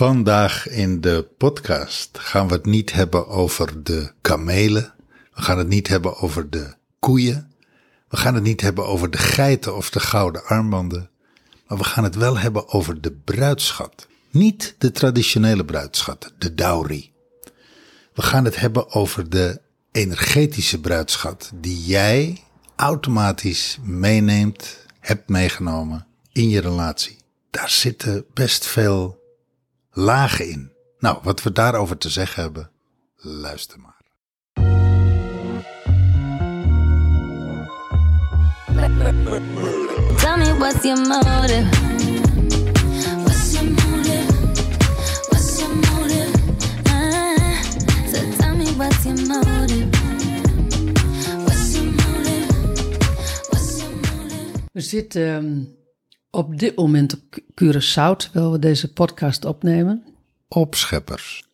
Vandaag in de podcast gaan we het niet hebben over de kamelen. We gaan het niet hebben over de koeien. We gaan het niet hebben over de geiten of de gouden armbanden. Maar we gaan het wel hebben over de bruidschat. Niet de traditionele bruidschat, de dowry. We gaan het hebben over de energetische bruidschat die jij automatisch meeneemt, hebt meegenomen in je relatie. Daar zitten best veel lagen in. Nou, wat we daarover te zeggen hebben, luister maar. Tell me what's your motive? What's your motive? What's your motive? Ah, so tell me what's your motive? What's your motive? What's your motive? We zitten ehm, op dit moment op Curaçao terwijl we deze podcast opnemen. Opscheppers.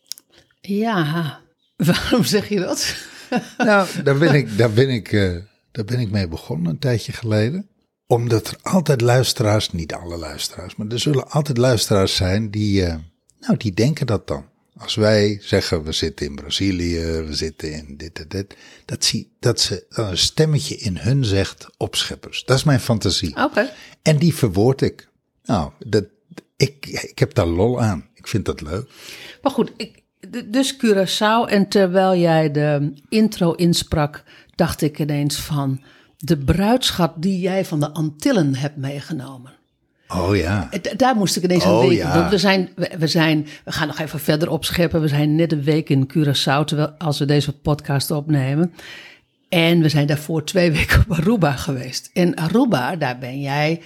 Ja, waarom zeg je dat? Nou, daar ben ik, daar ben ik, eh, daar ben ik mee begonnen een tijdje geleden. Omdat er altijd luisteraars, niet alle luisteraars, maar er zullen altijd luisteraars zijn die, eh, nou, die denken dat dan. Als wij zeggen we zitten in Brazilië, we zitten in dit en dit, dat, zie, dat ze een stemmetje in hun zegt opscheppers. Dat is mijn fantasie. Oké. En die verwoord ik. Nou, dat, ik, ik heb daar lol aan. Ik vind dat leuk. Maar goed, ik, dus Curaçao. En terwijl jij de intro insprak, dacht ik ineens van de bruidschat die jij van de Antillen hebt meegenomen. Oh ja. D- Daar moest ik ineens aan Oh, denken. ja. Want we zijn, we, we zijn, we gaan nog even verder opscheppen. We zijn net een week in Curaçao, terwijl als we deze podcast opnemen. En we zijn daarvoor twee weken op Aruba geweest. En Aruba, daar ben jij,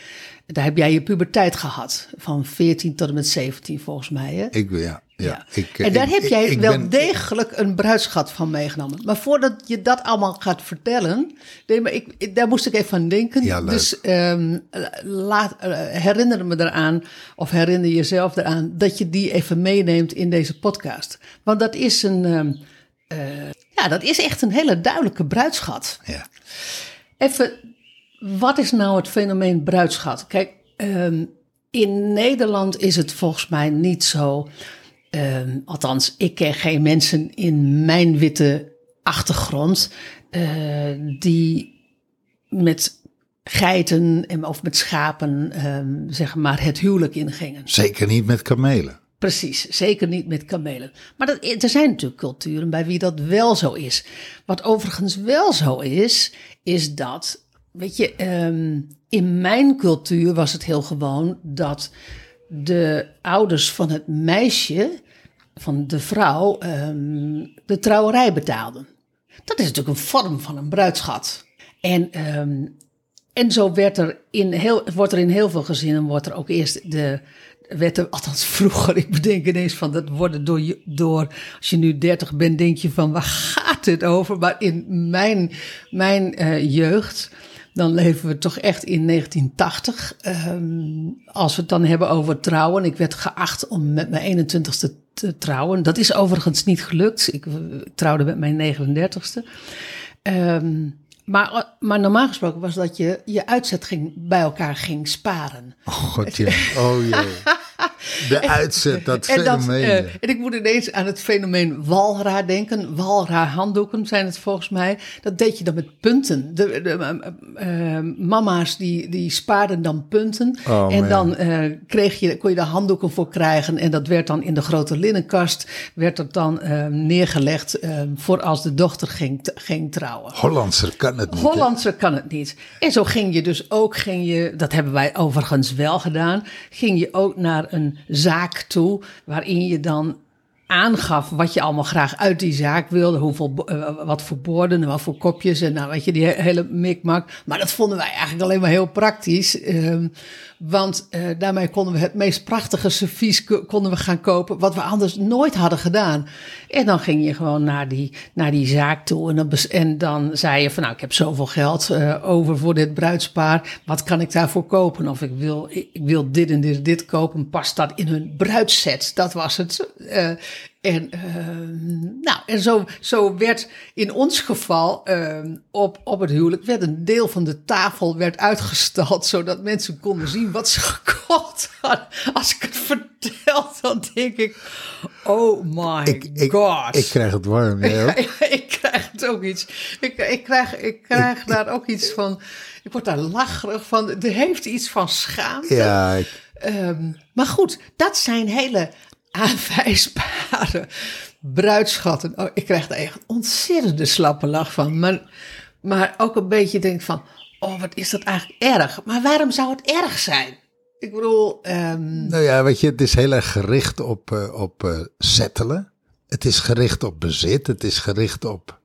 daar heb jij je puberteit gehad. Van 14 tot en met 17 volgens mij. Hè? Ik, ja, ja. Ik, eh, en daar ik- heb jij ik wel ben- degelijk een bruidschat van meegenomen. Maar voordat je dat allemaal gaat vertellen, nee, maar ik, daar moest ik even aan denken. Ja, leuk. Dus ehm, laat, eh, herinner me eraan, of herinner jezelf eraan, dat je die even meeneemt in deze podcast. Want dat is een, ehm, eh, ja, dat is echt een hele duidelijke bruidschat. Ja. Even, wat is nou het fenomeen bruidschat? Kijk, ehm, in Nederland is het volgens mij niet zo. Ehm, althans, ik ken geen mensen in mijn witte achtergrond eh, die met geiten en- of met schapen, ehm, zeg maar, het huwelijk ingingen. Zeker niet met kamelen. Precies, zeker niet met kamelen. Maar dat, er zijn natuurlijk culturen bij wie dat wel zo is. Wat overigens wel zo is, is dat, weet je, ehm, in mijn cultuur was het heel gewoon dat de ouders van het meisje, van de vrouw, ehm, de trouwerij betaalden. Dat is natuurlijk een vorm van een bruidschat. En ehm, en zo werd er in heel, wordt er in heel veel gezinnen wordt er ook eerst de. Werd er, althans vroeger, ik bedenk ineens van dat worden door, door. Als je nu 30 bent, denk je van waar gaat het over? Maar in mijn, mijn eh, jeugd, dan leven we toch echt in 1980. Ehm, als we het dan hebben over trouwen. Ik werd geacht om met mijn 21ste te trouwen. Dat is overigens niet gelukt. Ik eh, trouwde met mijn 39ste. Ehm, maar, maar normaal gesproken was dat je je uitzet ging, bij elkaar ging sparen. Oh god, ja. Oh jee. De uitzet, dat En, dat, fenomeen. eh, en ik moet ineens aan het fenomeen walra denken. Walra handdoeken zijn het volgens mij. Dat deed je dan met punten. De, de, eh, eh, mama's die, die spaarden dan punten. Oh, en man. dan kreeg je, kon je daar handdoeken voor krijgen. En dat werd dan in de grote linnenkast werd dat dan neergelegd voor als de dochter ging, ging trouwen. Hollandser kan het niet. hè? Hollandser kan het niet. En zo ging je dus ook, ging je, dat hebben wij overigens wel gedaan, ging je ook naar een zaak toe waarin je dan aangaf wat je allemaal graag uit die zaak wilde. Hoeveel, eh, wat voor borden en wat voor kopjes en nou weet je, die he- hele mikmak. Maar dat vonden wij eigenlijk alleen maar heel praktisch. ehm, want eh, daarmee konden we het meest prachtige servies ko- konden we gaan kopen, wat we anders nooit hadden gedaan. En dan ging je gewoon naar die, naar die zaak toe en dan, en dan zei je van nou, ik heb zoveel geld eh, over voor dit bruidspaar. Wat kan ik daarvoor kopen? Of ik wil, ik wil dit en dit, dit kopen. Past dat in hun bruidsset? Dat was het. Eh, En, ehm, nou, en zo, zo werd in ons geval ehm, op, op het huwelijk werd een deel van de tafel werd uitgestald, zodat mensen konden zien wat ze gekocht hadden. Als ik het vertel, dan denk ik, oh my Ik, ik, god. ik krijg het warm. Ja, ik krijg het ook iets. Ik, ik krijg, ik krijg daar ook iets van. Ik word daar lacherig van. Er heeft iets van schaamte. Ja, ik- Ehm, maar goed, dat zijn hele aanwijsbare bruidschatten. Oh, ik krijg daar echt een ontzettende slappe lach van. Maar, maar ook een beetje denk van, oh wat is dat eigenlijk erg. Maar waarom zou het erg zijn? Ik bedoel, ehm, Nou ja, weet je, het is heel erg gericht op, eh, op eh, settelen. Het is gericht op bezit. Het is gericht op.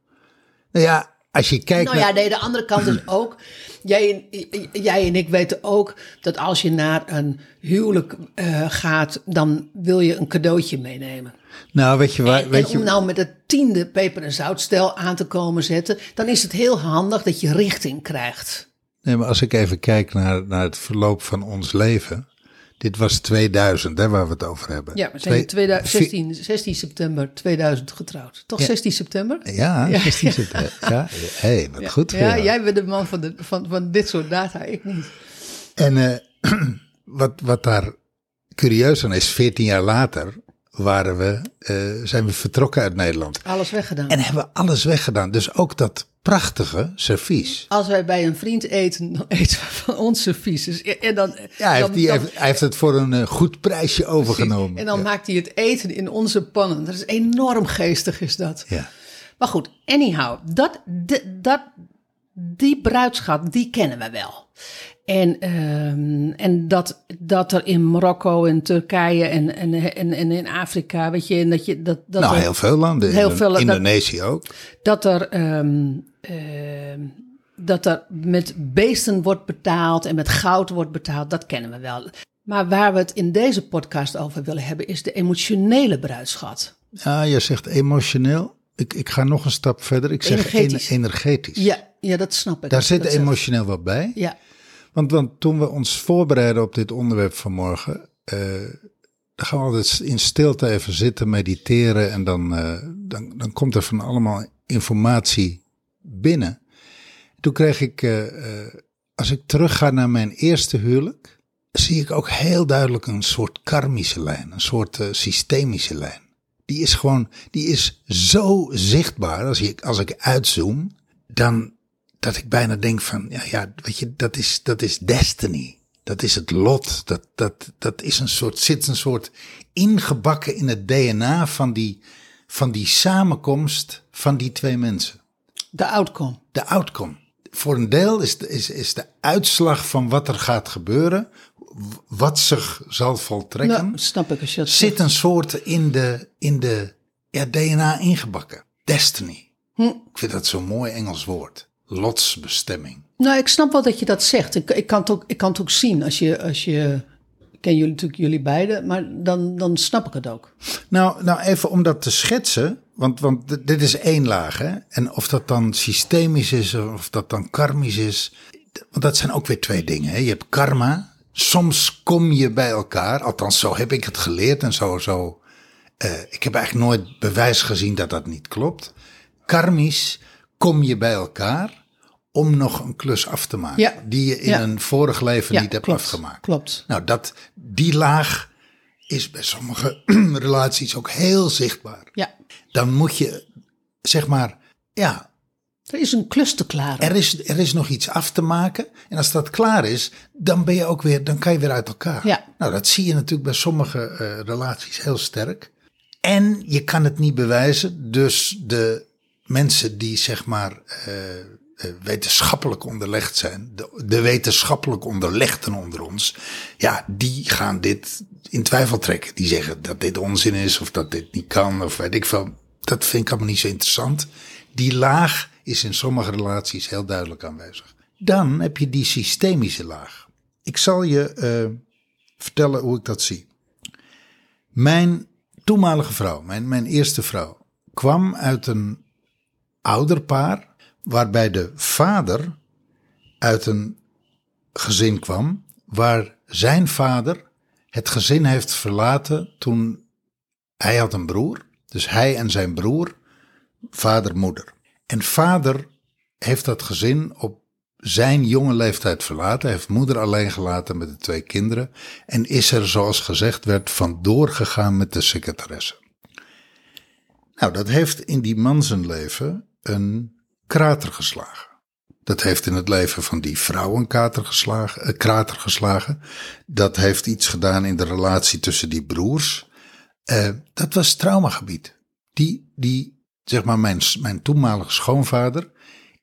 Nou ja, als je kijkt Nou ja, naar. nee, de andere kant is ook. Jij en, jij en ik weten ook dat als je naar een huwelijk eh, gaat, dan wil je een cadeautje meenemen. Nou, weet je waar. En, weet en je, om nou met het tiende peper- en zoutstel aan te komen zetten, dan is het heel handig dat je richting krijgt. Nee, maar als ik even kijk naar, naar het verloop van ons leven. Dit was 2000, hè, waar we het over hebben. Ja, we zijn Twee- 2000 vi- 16, 16 september 2000 getrouwd. Toch Ja. 16 september? Ja, Ja. 16 september. Ja, hey, wat goed. Ja, jij bent de man van, de, van, van dit soort data, ik niet. En eh, wat, wat daar curieus aan is, 14 jaar later waren we, eh, zijn we vertrokken uit Nederland. Alles weggedaan. En hebben we alles weggedaan. Dus ook dat prachtige servies. Als wij bij een vriend eten, dan eten we van ons servies. Dus, en dan, Ja, hij dan- heeft, die, dan- heeft, hij heeft het voor een eh, goed prijsje overgenomen. En dan ja. maakt hij het eten in onze pannen. Dat is enorm geestig, is dat. ja. Maar goed, anyhow, dat, de- dat, die bruidschat, die kennen we wel. En, ehm, en dat, dat er in Marokko en Turkije en, en, en, en in Afrika, weet je, en dat je dat, dat Nou, er, heel veel landen. Heel Indo- veel- dat- Indonesië ook. dat er ehm, ehm, dat er met beesten wordt betaald en met goud wordt betaald, dat kennen we wel. Maar waar we het in deze podcast over willen hebben, is de emotionele bruidschat. Ja, je zegt emotioneel. Ik, ik ga nog een stap verder. Ik zeg Energetisch. ener- energetisch. Ja, ja dat snap ik. Daar zit Dat emotioneel wat bij. Ja, Want, want toen we ons voorbereiden op dit onderwerp vanmorgen, eh dan gaan we altijd in stilte even zitten, mediteren en dan, eh, dan, dan komt er van allemaal informatie binnen. Toen kreeg ik, eh, als ik terugga naar mijn eerste huwelijk, zie ik ook heel duidelijk een soort karmische lijn, een soort systemische lijn. Die is gewoon, die is zo zichtbaar als ik, als ik uitzoom, dan dat ik bijna denk van, ja, ja weet je, dat is, dat is destiny. Dat is het lot. Dat, dat, dat is een soort, zit een soort ingebakken in het DNA van die, van die samenkomst van die twee mensen. de outcome. De outcome. Voor een deel is de, is, is de uitslag van wat er gaat gebeuren, wat zich zal voltrekken, Nou, snap ik als je dat zit een soort in de, in de ja, DNA ingebakken. Destiny. Hm. Ik vind dat zo'n mooi Engels woord. Lotsbestemming. Nou, ik snap wel dat je dat zegt. Ik, ik, kan, het ook, ik kan het ook zien als je, als je ken jullie natuurlijk jullie beiden, maar dan, dan snap ik het ook. Nou, nou, even om dat te schetsen, want, want dit is één laag, hè? En of dat dan systemisch is of dat dan karmisch is, want dat zijn ook weer twee dingen. Hè? Je hebt karma, soms kom je bij elkaar, althans zo heb ik het geleerd en zo, zo. eh, ik heb eigenlijk nooit bewijs gezien dat dat niet klopt. Karmisch kom je bij elkaar om nog een klus af te maken, Ja. die je in Ja. een vorig leven Ja, niet hebt klopt, afgemaakt. klopt. Nou, dat, die laag is bij sommige relaties ook heel zichtbaar. Ja, Dan moet je, zeg maar, ja, er is een klus te klaren. er is, er is nog iets af te maken. En als dat klaar is, dan ben je ook weer, dan kan je weer uit elkaar. Ja. Nou, dat zie je natuurlijk bij sommige eh, relaties heel sterk. En je kan het niet bewijzen, dus de mensen die zeg maar eh, eh, wetenschappelijk onderlegd zijn, de, wetenschappelijk onderlegden onder ons, ja, die gaan dit in twijfel trekken. Die zeggen dat dit onzin is of dat dit niet kan of weet ik veel. Dat vind ik allemaal niet zo interessant. Die laag is in sommige relaties heel duidelijk aanwezig. Dan heb je die systemische laag. Ik zal je eh, vertellen hoe ik dat zie. Mijn toenmalige vrouw, mijn, mijn eerste vrouw, kwam uit een ouderpaar waarbij de vader uit een gezin kwam waar zijn vader het gezin heeft verlaten toen Hij had een broer, dus hij en zijn broer, vader, moeder. En vader heeft dat gezin op zijn jonge leeftijd verlaten. Heeft moeder alleen gelaten met de twee kinderen. En is er, zoals gezegd werd, vandoor gegaan met de secretaresse. Nou, dat heeft in die man zijn leven een krater geslagen. Dat heeft in het leven van die vrouw een krater geslagen, eh, krater geslagen. Dat heeft iets gedaan in de relatie tussen die broers. Eh, dat was traumagebied. Die, die, zeg maar, mijn, mijn toenmalige schoonvader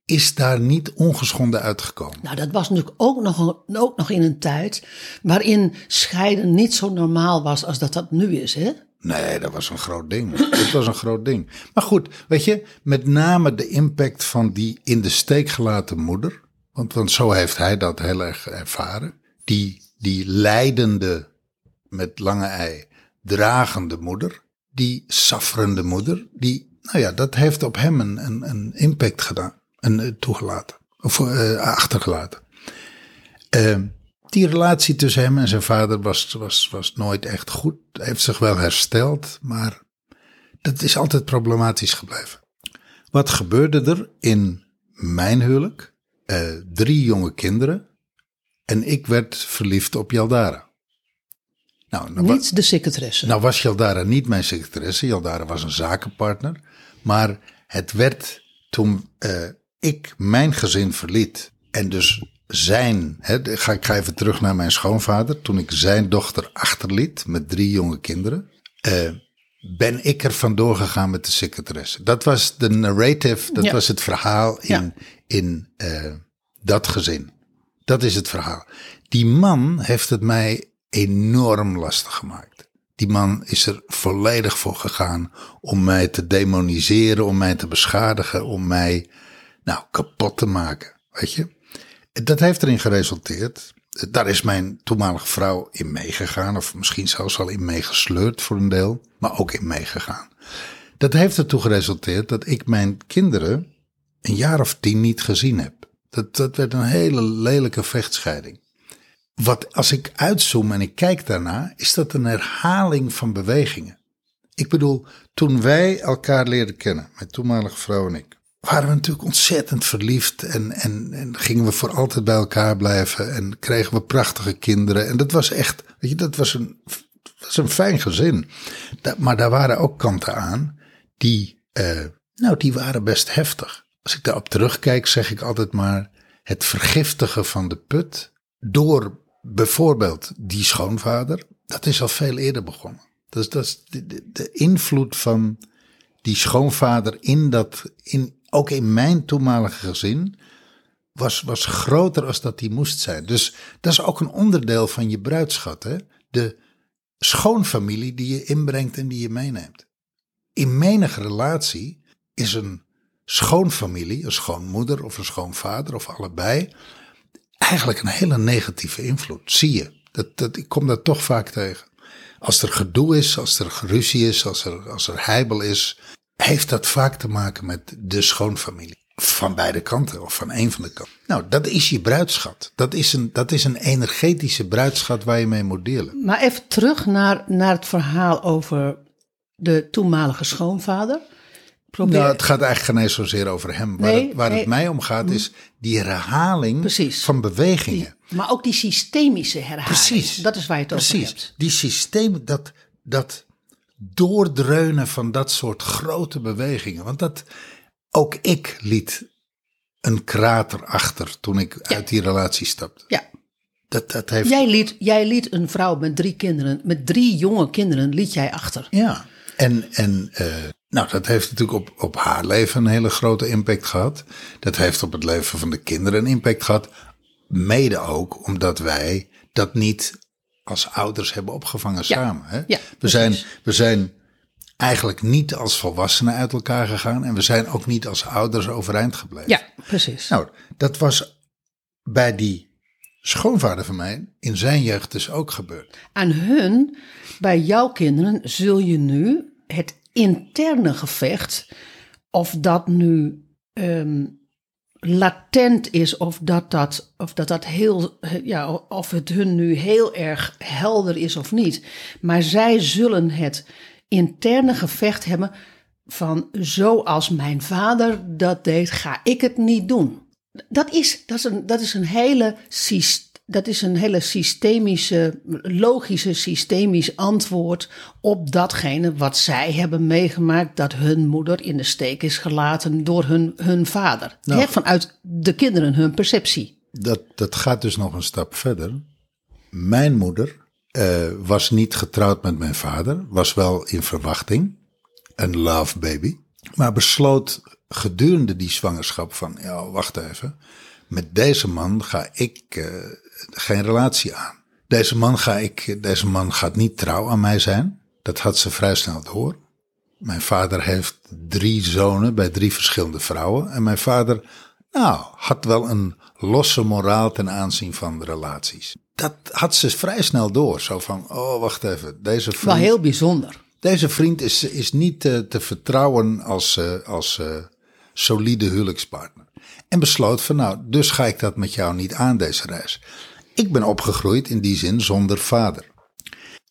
is daar niet ongeschonden uitgekomen. Nou, dat was natuurlijk ook nog, ook nog in een tijd waarin scheiden niet zo normaal was als dat dat nu is, hè? Nee, dat was een groot ding. dat was een groot ding. Maar goed, weet je, met name de impact van die in de steek gelaten moeder. Want, want zo heeft hij dat heel erg ervaren. Die, die leidende, met lange ei, dragende moeder. Die safferende moeder. Die, nou ja, dat heeft op hem een, een, een impact gedaan. En uh, toegelaten. Of uh, achtergelaten. Uh, die relatie tussen hem en zijn vader was, was, was nooit echt goed. Hij heeft zich wel hersteld, maar dat is altijd problematisch gebleven. Wat gebeurde er in mijn huwelijk? Uh, drie jonge kinderen en ik werd verliefd op Jaldara. Nou, nou niet de secretaresse. Nou was Jaldara niet mijn secretaresse. Jaldara was een zakenpartner. Maar het werd toen uh, ik mijn gezin verliet en dus zijn, hè, ga, ik ga even terug naar mijn schoonvader, toen ik zijn dochter achterliet met drie jonge kinderen, uh, ben ik er vandoor gegaan met de secretaresse. Dat was de narrative, dat was het verhaal in, ja. in uh, dat gezin. Dat is het verhaal. Die man heeft het mij enorm lastig gemaakt. Die man is er volledig voor gegaan om mij te demoniseren, om mij te beschadigen, om mij nou kapot te maken. Weet je? Dat heeft erin geresulteerd. Daar is mijn toenmalige vrouw in meegegaan, of misschien zelfs al in meegesleurd voor een deel, maar ook in meegegaan. Dat heeft ertoe geresulteerd dat ik mijn kinderen een jaar of tien niet gezien heb. Dat, dat werd een hele lelijke vechtscheiding. Wat als ik uitzoom en ik kijk daarna, is dat een herhaling van bewegingen. Ik bedoel, toen wij elkaar leerden kennen, mijn toenmalige vrouw en ik, waren we natuurlijk ontzettend verliefd en, en, en gingen we voor altijd bij elkaar blijven en kregen we prachtige kinderen. En dat was echt, weet je, dat was een, was een fijn gezin. Maar daar waren ook kanten aan die, uh, nou, die waren best heftig. Als ik daarop terugkijk, zeg ik altijd maar het vergiftigen van de put door bijvoorbeeld die schoonvader. Dat is al veel eerder begonnen. Dus dat is de, de invloed van die schoonvader in dat, in, ook in mijn toenmalige gezin, was, was groter als dat die moest zijn. Dus dat is ook een onderdeel van je bruidschat. Hè? De schoonfamilie die je inbrengt en die je meeneemt. In menige relatie is een schoonfamilie, een schoonmoeder of een schoonvader of allebei, eigenlijk een hele negatieve invloed. Zie je. Dat, dat, ik kom dat toch vaak tegen. Als er gedoe is, als er ruzie is, als er, als er heibel is, heeft dat vaak te maken met de schoonfamilie. Van beide kanten of van een van de kanten. Nou, dat is je bruidschat. Dat is een, dat is een energetische bruidschat waar je mee moet delen. Maar even terug naar, naar het verhaal over de toenmalige schoonvader. Probeer... Nou, het gaat eigenlijk geen eens zozeer over hem. Waar, nee, het, waar nee. het mij om gaat is die herhaling Precies. van bewegingen. Die, maar ook die systemische herhaling. Precies. Dat is waar je het Precies. over hebt. Die systeem, dat, dat doordreunen van dat soort grote bewegingen. Want dat, ook ik liet een krater achter toen ik ja. uit die relatie stapte. Ja. Dat, dat heeft... jij, liet, jij liet een vrouw met drie kinderen, met drie jonge kinderen, liet jij achter. Ja, en, en uh, nou, dat heeft natuurlijk op, op haar leven een hele grote impact gehad. Dat heeft op het leven van de kinderen een impact gehad. Mede ook omdat wij dat niet als ouders hebben opgevangen samen. Hè? Ja, we, zijn, we zijn eigenlijk niet als volwassenen uit elkaar gegaan en we zijn ook niet als ouders overeind gebleven. Ja, precies. Nou, dat was bij die schoonvader van mij in zijn jeugd dus ook gebeurd. Aan hun, bij jouw kinderen, zul je nu het interne gevecht, of dat nu um, latent is of dat dat, of dat dat heel, ja, of het hun nu heel erg helder is of niet. Maar zij zullen het interne gevecht hebben van zoals mijn vader dat deed, ga ik het niet doen. Dat is, dat is, een, dat is een hele systeem dat is een hele systemische, logische, systemisch antwoord op datgene wat zij hebben meegemaakt dat hun moeder in de steek is gelaten door hun, hun vader. Nou. Vanuit de kinderen hun perceptie. Dat, dat gaat dus nog een stap verder. Mijn moeder eh, was niet getrouwd met mijn vader, was wel in verwachting, een love baby, maar besloot gedurende die zwangerschap van, ja, wacht even, met deze man ga ik eh, geen relatie aan. Deze man, ga ik, deze man gaat niet trouw aan mij zijn. Dat had ze vrij snel door. Mijn vader heeft drie zonen bij drie verschillende vrouwen. En mijn vader, nou, had wel een losse moraal ten aanzien van relaties. Dat had ze vrij snel door. Zo van, oh, wacht even, deze Wel vriend, heel bijzonder. deze vriend is, is niet te, te vertrouwen als, eh, als eh, solide huwelijkspartner. En besloot van, nou, dus ga ik dat met jou niet aan deze reis. Ik ben opgegroeid in die zin zonder vader.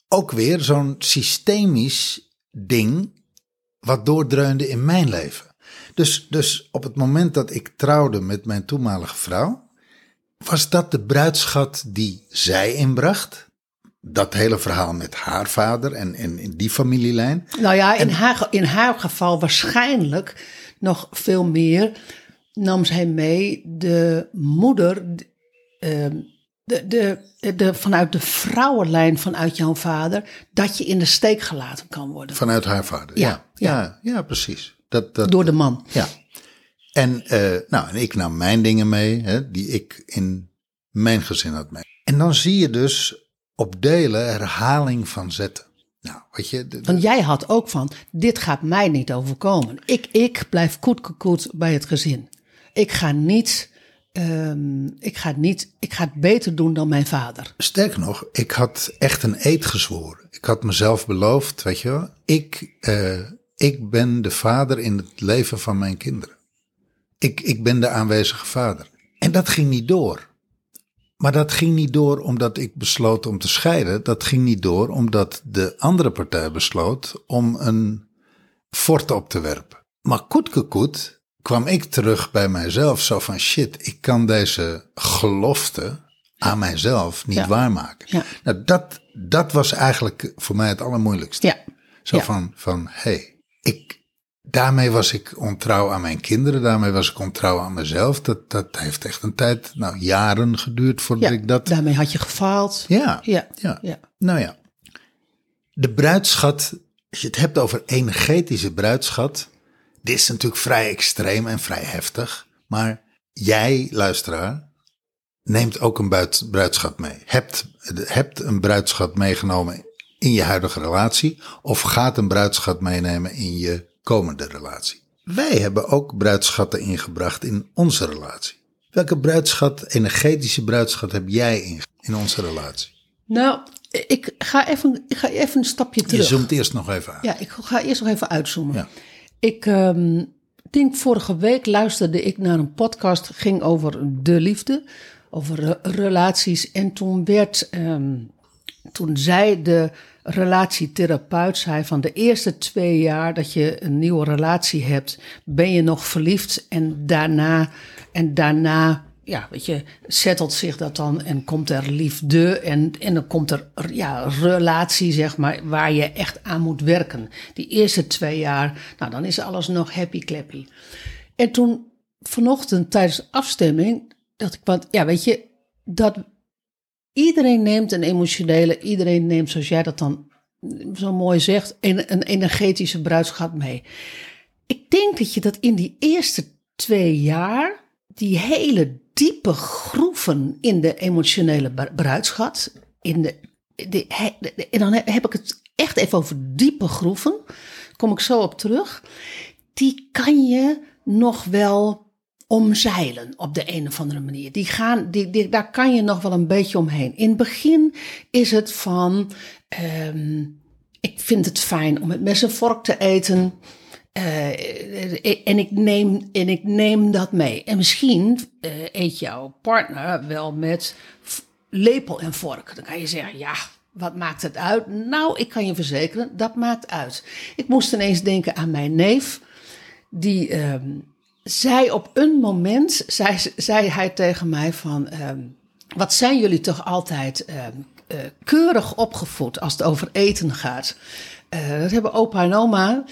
Ook weer zo'n systemisch ding wat doordreunde in mijn leven. Dus, dus op het moment dat ik trouwde met mijn toenmalige vrouw, was dat de bruidschat die zij inbracht. Dat hele verhaal met haar vader en, en in die familielijn. Nou ja, in, haar, in haar geval waarschijnlijk nog veel meer nam zij mee de moeder, ehm, de, de, de, vanuit de vrouwenlijn vanuit jouw vader, dat je in de steek gelaten kan worden Vanuit haar vader. Ja, ja, ja, ja, precies. Dat, dat, door de man. Ja. En, eh, nou, en ik nam mijn dingen mee, hè, die ik in mijn gezin had mee. En dan zie je dus op delen herhaling van zetten. Nou, weet je, de- de- Want jij had ook van, dit gaat mij niet overkomen. Ik, ik blijf koet bij het gezin. Ik ga niet, ehm, ik ga niet, ik ga het beter doen dan mijn vader. sterker nog, ik had echt een eed gezworen. Ik had mezelf beloofd, weet je wel, ik, eh, ik ben de vader in het leven van mijn kinderen. Ik, ik ben de aanwezige vader. En dat ging niet door. Maar dat ging niet door omdat ik besloot om te scheiden. Dat ging niet door omdat de andere partij besloot om een fort op te werpen. Maar koetkekoet kwam ik terug bij mijzelf zo van shit, ik kan deze gelofte aan mijzelf niet Ja. waarmaken. Ja. Nou, dat, dat was eigenlijk voor mij het allermoeilijkste. Ja, Zo van, van hey, ik, daarmee was ik ontrouw aan mijn kinderen, daarmee was ik ontrouw aan mezelf. Dat, dat heeft echt een tijd, nou jaren geduurd voordat ik dat... daarmee had je gefaald. Ja, Ja, ja. ja. Nou ja, de bruidschat, als je het hebt over energetische bruidschat, dit is natuurlijk vrij extreem en vrij heftig. Maar jij, luisteraar, neemt ook een buit- bruidschat mee. Hebt, hebt een bruidschat meegenomen in je huidige relatie of gaat een bruidschat meenemen in je komende relatie. Wij hebben ook bruidschatten ingebracht in onze relatie. Welke bruidschat, energetische bruidschat heb jij in, in onze relatie? Nou, ik ga even, ik ga even een stapje Je terug. zoomt eerst nog even aan. Ja, ik ga eerst nog even uitzoomen. Ja. Ik ehm, denk vorige week luisterde ik naar een podcast, ging over de liefde, over re- relaties. En toen werd, ehm, toen zei de relatietherapeut, zei van de eerste twee jaar dat je een nieuwe relatie hebt, ben je nog verliefd en daarna, en daarna ja, weet je, settelt zich dat dan en komt er liefde en, en dan komt er ja, relatie, zeg maar, waar je echt aan moet werken. Die eerste twee jaar, nou dan is alles nog happy clappy. En toen vanochtend tijdens de afstemming, dacht ik, want ja, weet je, dat iedereen neemt een emotionele, iedereen neemt, zoals jij dat dan zo mooi zegt, een, een energetische bruidschat mee. Ik denk dat je dat in die eerste twee jaar, die hele diepe groeven in de emotionele bru- bruidschat, in de, de, en dan heb ik het echt even over diepe groeven, kom ik zo op terug, die kan je nog wel omzeilen op de een of andere manier. Die gaan, die, die, daar kan je nog wel een beetje omheen. In het begin is het van, ehm, ik vind het fijn om met mes en vork te eten. Eh, en, ik neem, en ik neem dat mee. En misschien eh, eet jouw partner wel met lepel en vork. Dan kan je zeggen, ja, Wat maakt het uit? Nou, ik kan je verzekeren, dat maakt uit. Ik moest ineens denken aan mijn neef, die ehm, zei op een moment, zei, zei hij tegen mij van, ehm, wat zijn jullie toch altijd ehm, eh, keurig opgevoed als het over eten gaat. Eh, dat hebben opa en oma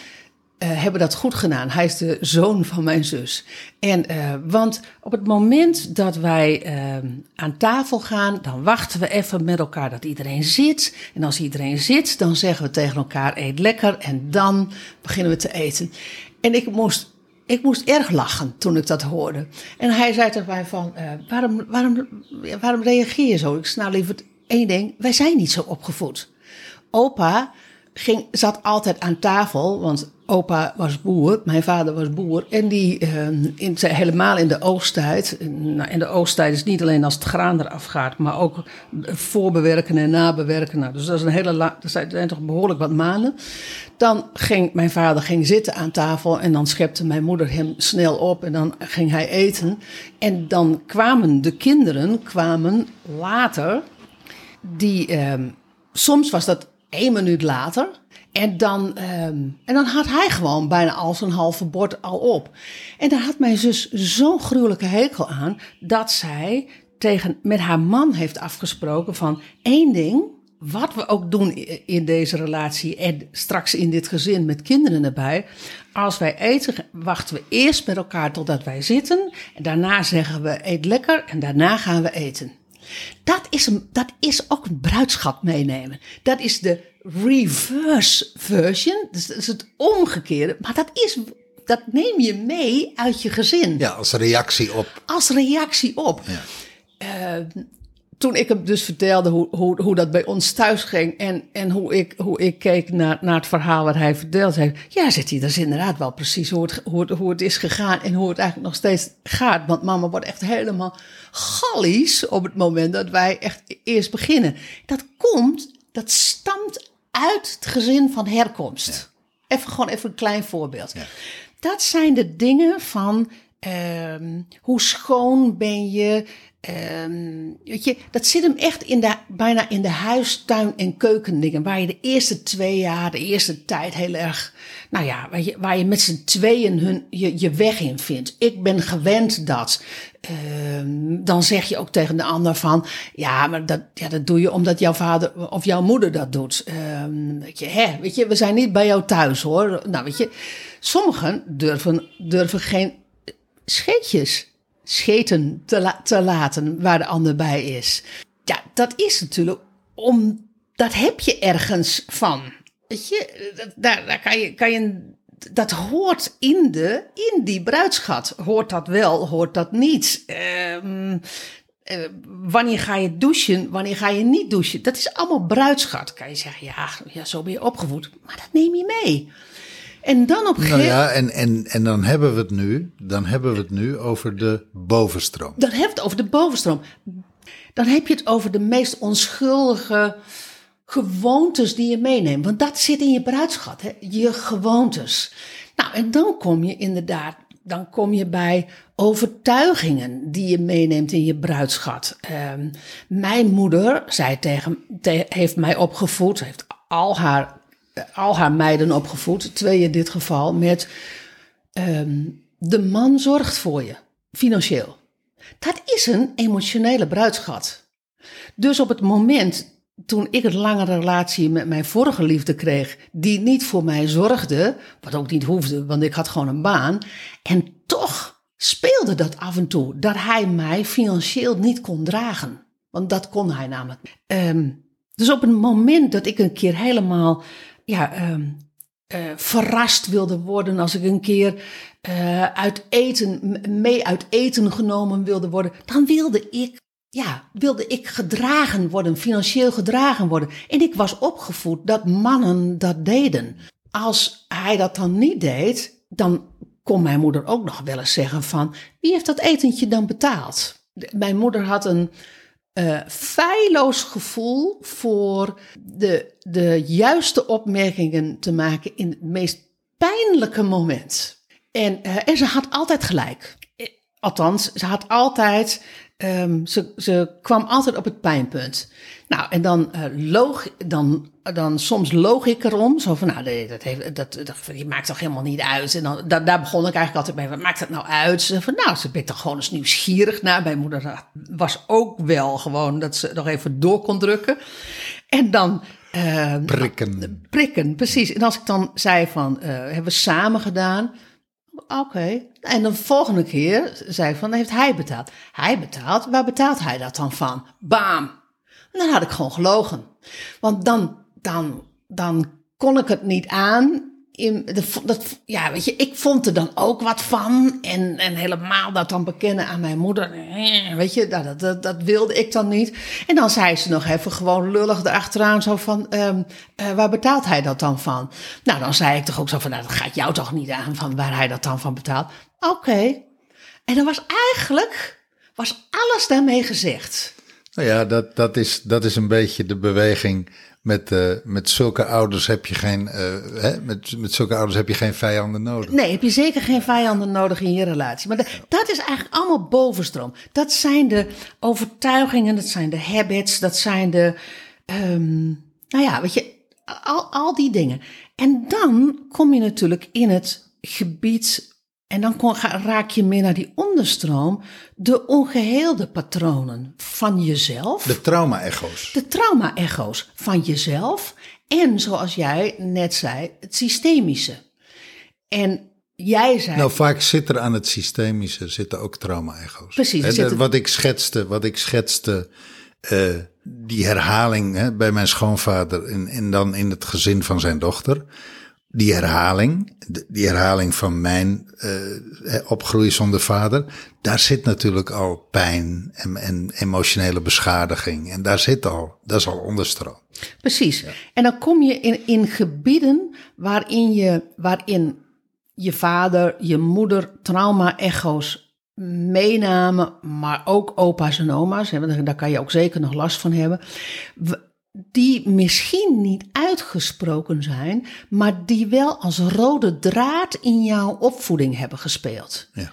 eh, hebben dat goed gedaan. Hij is de zoon van mijn zus. En, eh, want op het moment dat wij eh, aan tafel gaan, dan wachten we even met elkaar dat iedereen zit. En als iedereen zit, dan zeggen we tegen elkaar: eet lekker. En dan beginnen we te eten. En ik moest. Ik moest erg lachen toen ik dat hoorde. En hij zei tegen mij van, waarom, waarom, waarom reageer je zo? Ik nou liever één ding, wij zijn niet zo opgevoed. Opa ging, zat altijd aan tafel, want opa was boer, mijn vader was boer. En die, eh, in, helemaal in de oogsttijd, nou, in de oogsttijd is niet alleen als het graan eraf gaat, maar ook voorbewerken en nabewerken. Nou, dus dat is een hele lang, dat zijn toch behoorlijk wat maanden. Dan ging mijn vader ging zitten aan tafel en dan schepte mijn moeder hem snel op en dan ging hij eten. En dan kwamen de kinderen kwamen later, die, ehm, soms was dat één minuut later. En dan, ehm, en dan had hij gewoon bijna al zijn halve bord al op. En daar had mijn zus zo'n gruwelijke hekel aan dat zij tegen, met haar man heeft afgesproken van één ding, wat we ook doen in deze relatie en straks in dit gezin met kinderen erbij. Als wij eten, wachten we eerst met elkaar totdat wij zitten. En daarna zeggen we eet lekker en daarna gaan we eten. Dat is, een, dat is ook een bruidschat meenemen. Dat is de reverse version. Dus dat is het omgekeerde. Maar dat, is, dat neem je mee uit je gezin. Ja, als reactie op. Als reactie op. Eh, toen ik hem dus vertelde hoe, hoe, hoe dat bij ons thuis ging. En, en hoe, ik, hoe ik keek naar, naar het verhaal wat hij verteld heeft. Ja, zit hij, dat is inderdaad wel precies hoe het, hoe, het, hoe het is gegaan. En hoe het eigenlijk nog steeds gaat. Want mama wordt echt helemaal gallies op het moment dat wij echt eerst beginnen. Dat komt, dat stamt uit het gezin van herkomst. Even gewoon even een klein voorbeeld. Dat zijn de dingen van ehm, hoe schoon ben je. Ehm, weet je, dat zit hem echt in de, bijna in de huis, tuin en keukendingen. Waar je de eerste twee jaar, de eerste tijd heel erg. Nou ja, waar je, waar je met z'n tweeën hun, je, je weg in vindt. Ik ben gewend dat. Ehm, dan zeg je ook tegen de ander van, ja, maar dat, ja, dat doe je omdat jouw vader of jouw moeder dat doet. Ehm, weet, je, hè, weet je, we zijn niet bij jou thuis hoor. Nou, weet je, sommigen durven, durven geen scheetjes, scheten te, te laten waar de ander bij is. Ja, dat is natuurlijk om, dat heb je ergens van. Weet je, daar, daar kan je, kan je dat hoort in, de, in die bruidschat. Hoort dat wel, hoort dat niet? Ehm, eh, wanneer ga je douchen, wanneer ga je niet douchen? Dat is allemaal bruidschat. Kan je zeggen, ja, ja zo ben je opgevoed. Maar dat neem je mee. En dan op een Nou ja, en, en, en dan hebben we het nu, dan hebben we het nu over de bovenstroom. Dan heb je het over de bovenstroom. Dan heb je het over de meest onschuldige gewoontes die je meeneemt. Want dat zit in je bruidschat, hè? je gewoontes. Nou, en dan kom je inderdaad, dan kom je bij overtuigingen die je meeneemt in je bruidschat. Ehm, mijn moeder zei tegen, te- heeft mij opgevoed, heeft al haar, al haar meiden opgevoed, twee in dit geval, met ehm, de man zorgt voor je, financieel. Dat is een emotionele bruidschat. Dus op het moment toen ik een lange relatie met mijn vorige liefde kreeg, die niet voor mij zorgde, wat ook niet hoefde, want ik had gewoon een baan, en toch speelde dat af en toe, dat hij mij financieel niet kon dragen. Want dat kon hij namelijk. Ehm, dus op het moment dat ik een keer helemaal ja, ehm, eh, verrast wilde worden als ik een keer eh, uit eten, mee uit eten genomen wilde worden, dan wilde ik, ja, wilde ik gedragen worden, financieel gedragen worden. En ik was opgevoed dat mannen dat deden. Als hij dat dan niet deed, dan kon mijn moeder ook nog wel eens zeggen van, wie heeft dat etentje dan betaald? Mijn moeder had een eh feilloos gevoel voor de, de juiste opmerkingen te maken in het meest pijnlijke moment. En, eh, en ze had altijd gelijk. Eh, Althans, ze had altijd ehm, ze, ze kwam altijd op het pijnpunt. Nou, en dan, eh, loog, dan, dan soms loog ik erom. Zo van, nou, dat, dat, heeft, dat, dat, maakt toch helemaal niet uit. En dan, da- daar begon ik eigenlijk altijd mee. Wat maakt dat nou uit? Ze van, nou, ze ben toch gewoon eens nieuwsgierig naar. Mijn moeder was ook wel gewoon dat ze nog even door kon drukken. En dan... eh, Prikken. prikken, precies. En als ik dan zei van, eh, hebben we samen gedaan? Oké. En de volgende keer zei ik van, heeft hij betaald? Hij betaalt, waar betaalt hij dat dan van? Bam! En dan had ik gewoon gelogen. Want dan, dan, dan kon ik het niet aan. Ja, weet je, ik vond er dan ook wat van. En, en helemaal dat dan bekennen aan mijn moeder. Weet je, dat, dat, dat, dat wilde ik dan niet. En dan zei ze nog even gewoon lullig erachteraan zo van... ehm, eh, waar betaalt hij dat dan van? Nou, dan zei ik toch ook zo van... Nou, dat gaat jou toch niet aan van waar hij dat dan van betaalt? Oké. En dan was eigenlijk... was alles daarmee gezegd. Nou ja, dat, dat, is, dat is een beetje de beweging. Met, eh, met zulke ouders heb je geen, eh, hè, met, met zulke ouders heb je geen vijanden nodig. Nee, heb je zeker geen vijanden nodig in je relatie. Maar dat, is eigenlijk allemaal bovenstroom. Dat zijn de overtuigingen, dat zijn de habits, dat zijn de. ehm, nou ja, weet je, al, al die dingen. En dan kom je natuurlijk in het gebied. En dan kon, ga- raak je meer naar die onderstroom. De ongeheelde patronen van jezelf. De trauma-echo's. de trauma-echo's van jezelf en, zoals jij net zei, het systemische. En jij zei, Nou, vaak zit er aan het systemische zitten ook trauma-echo's. Precies, zitten- Wat ik schetste, wat ik schetste eh, die herhaling hè, bij mijn schoonvader en, en dan in het gezin van zijn dochter. Die herhaling, die herhaling van mijn hè, opgroei zonder vader, daar zit natuurlijk al pijn en, en emotionele beschadiging. En daar zit al, dat is al onderstroom. precies. En dan kom je in, in gebieden waarin je, waarin je vader, je moeder trauma-echo's meenamen, maar ook opa's en oma's, hè, daar- kan je ook zeker nog last van hebben, die misschien niet uitgesproken zijn, maar die wel als rode draad in jouw opvoeding hebben gespeeld. Ja.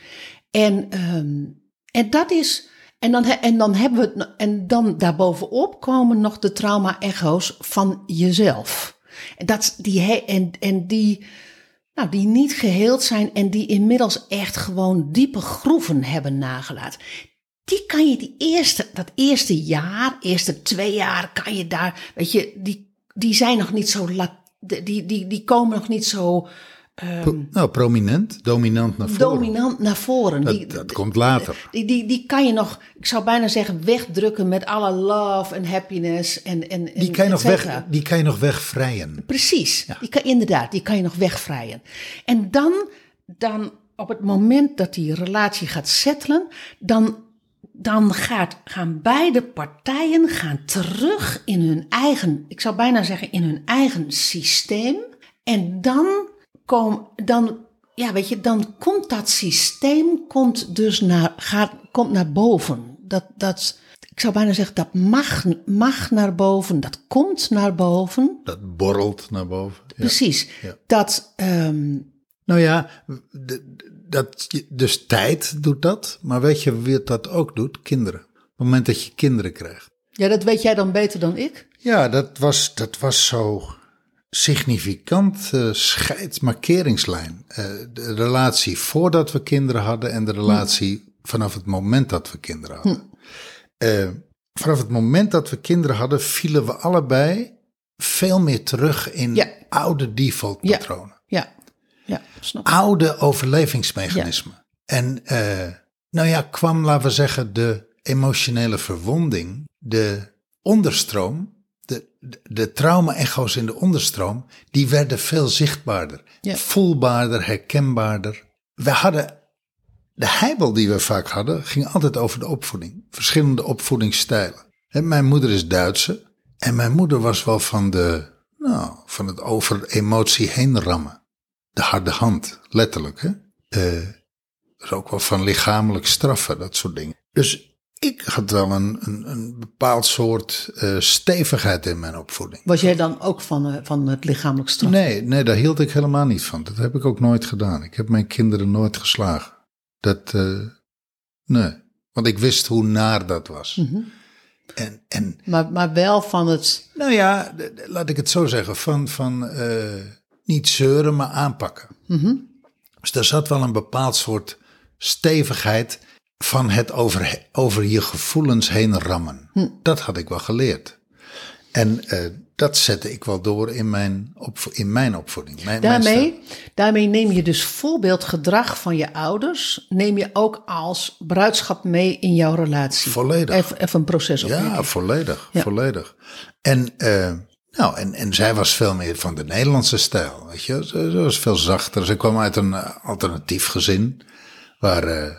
En, ehm, en dat is. En dan, en dan hebben we het. En dan daarbovenop komen nog de trauma-echo's van jezelf. En, dat, die, en, en die, nou, die niet geheeld zijn en die inmiddels echt gewoon diepe groeven hebben nagelaten. Die kan je die eerste, dat eerste jaar, eerste twee jaar, kan je daar, weet je, die, die zijn nog niet zo, la- die, die, die komen nog niet zo Pro- nou, prominent, dominant naar voren. dominant naar voren. Dat, die, dat komt later. die, die, die kan je nog, ik zou bijna zeggen, wegdrukken met alle love en happiness. En, en, Die kan je nog weg, die kan je nog wegvrijen. Precies, die kan, inderdaad, die kan je nog wegvrijen. En dan, dan op het moment dat die relatie gaat settelen, dan, dan gaat, gaan beide partijen gaan terug in hun eigen, ik zou bijna zeggen, in hun eigen systeem. En dan, kom, dan, ja, weet je, dan komt dat systeem komt dus naar, gaat, komt naar boven. Dat, dat, ik zou bijna zeggen, dat mag, mag naar boven, dat komt naar boven. Dat borrelt naar boven. Precies. Ja. Dat, ehm, Nou ja, d- d- dat, dus tijd doet dat. Maar weet je wie dat ook doet? Kinderen. Op het moment dat je kinderen krijgt. ja, dat weet jij dan beter dan ik. Ja, dat was, dat was zo significant uh, scheidsmarkeringslijn. Uh, de relatie voordat we kinderen hadden en de relatie vanaf het moment dat we kinderen hadden. Uh, vanaf het moment dat we kinderen hadden, vielen we allebei veel meer terug in Ja. oude defaultpatronen. Ja, ja, snap ik. Oude overlevingsmechanismen. En uh, nou ja, kwam, laten we zeggen, de emotionele verwonding, de onderstroom, de, de, de trauma-echo's in de onderstroom, die werden veel zichtbaarder, Ja. voelbaarder, herkenbaarder. We hadden, de heibel die we vaak hadden, ging altijd over de opvoeding. Verschillende opvoedingsstijlen. Mijn moeder is Duitse en mijn moeder was wel van de, nou, van het over emotie heen rammen. De harde hand, letterlijk. Hè? Uh, dus ook wel van lichamelijk straffen, dat soort dingen. Dus ik had wel een, een, een bepaald soort uh, stevigheid in mijn opvoeding. Was jij dan ook van, uh, van het lichamelijk straf? Nee, nee, daar hield ik helemaal niet van. Dat heb ik ook nooit gedaan. Ik heb mijn kinderen nooit geslagen. Dat, nee. Want ik wist hoe naar dat was. Mhm. En, en Maar, maar wel van het. nou ja, laat ik het zo zeggen, van, van eh, niet zeuren, maar aanpakken. Dus daar zat wel een bepaald soort stevigheid van het over, over je gevoelens heen rammen. Dat had ik wel geleerd. En eh, dat zette ik wel door in mijn, opvo- in mijn opvoeding. Mijn. Daarmee, daarmee neem je dus voorbeeldgedrag van je ouders. Neem je ook als bruidschap mee in jouw relatie. Volledig. Even, even een proces op. Ja, volledig. Ja. volledig. En, eh, nou, en, en zij was veel meer van de Nederlandse stijl. Weet je? Ze, was veel zachter. Ze kwam uit een eh, alternatief gezin. Waar, eh,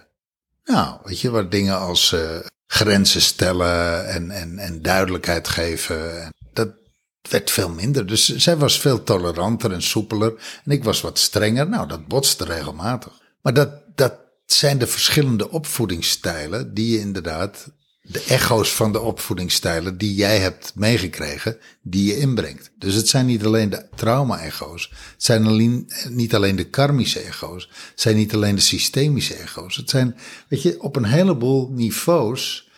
nou, weet je, waar dingen als eh, grenzen stellen en, en, en duidelijkheid geven. En dat werd veel minder. Dus zij was veel toleranter en soepeler. En ik was wat strenger. Nou, dat botste regelmatig. Maar dat, dat zijn de verschillende opvoedingsstijlen die je inderdaad de echo's van de opvoedingsstijlen die jij hebt meegekregen, die je inbrengt. Dus het zijn niet alleen de trauma-echo's, het zijn niet alleen de karmische echo's, het zijn niet alleen de systemische echo's. Het zijn, weet je, op een heleboel niveaus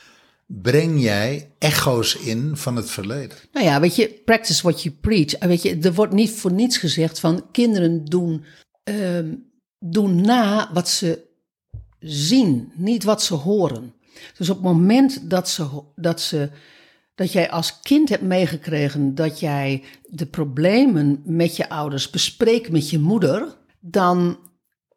breng jij echo's in van het verleden. Nou ja, weet je, practice what you preach. Weet je, er wordt niet voor niets gezegd van kinderen doen, ehm, doen na wat ze zien, niet wat ze horen. Dus op het moment dat, ze, dat, ze, dat jij als kind hebt meegekregen dat jij de problemen met je ouders bespreekt met je moeder, dan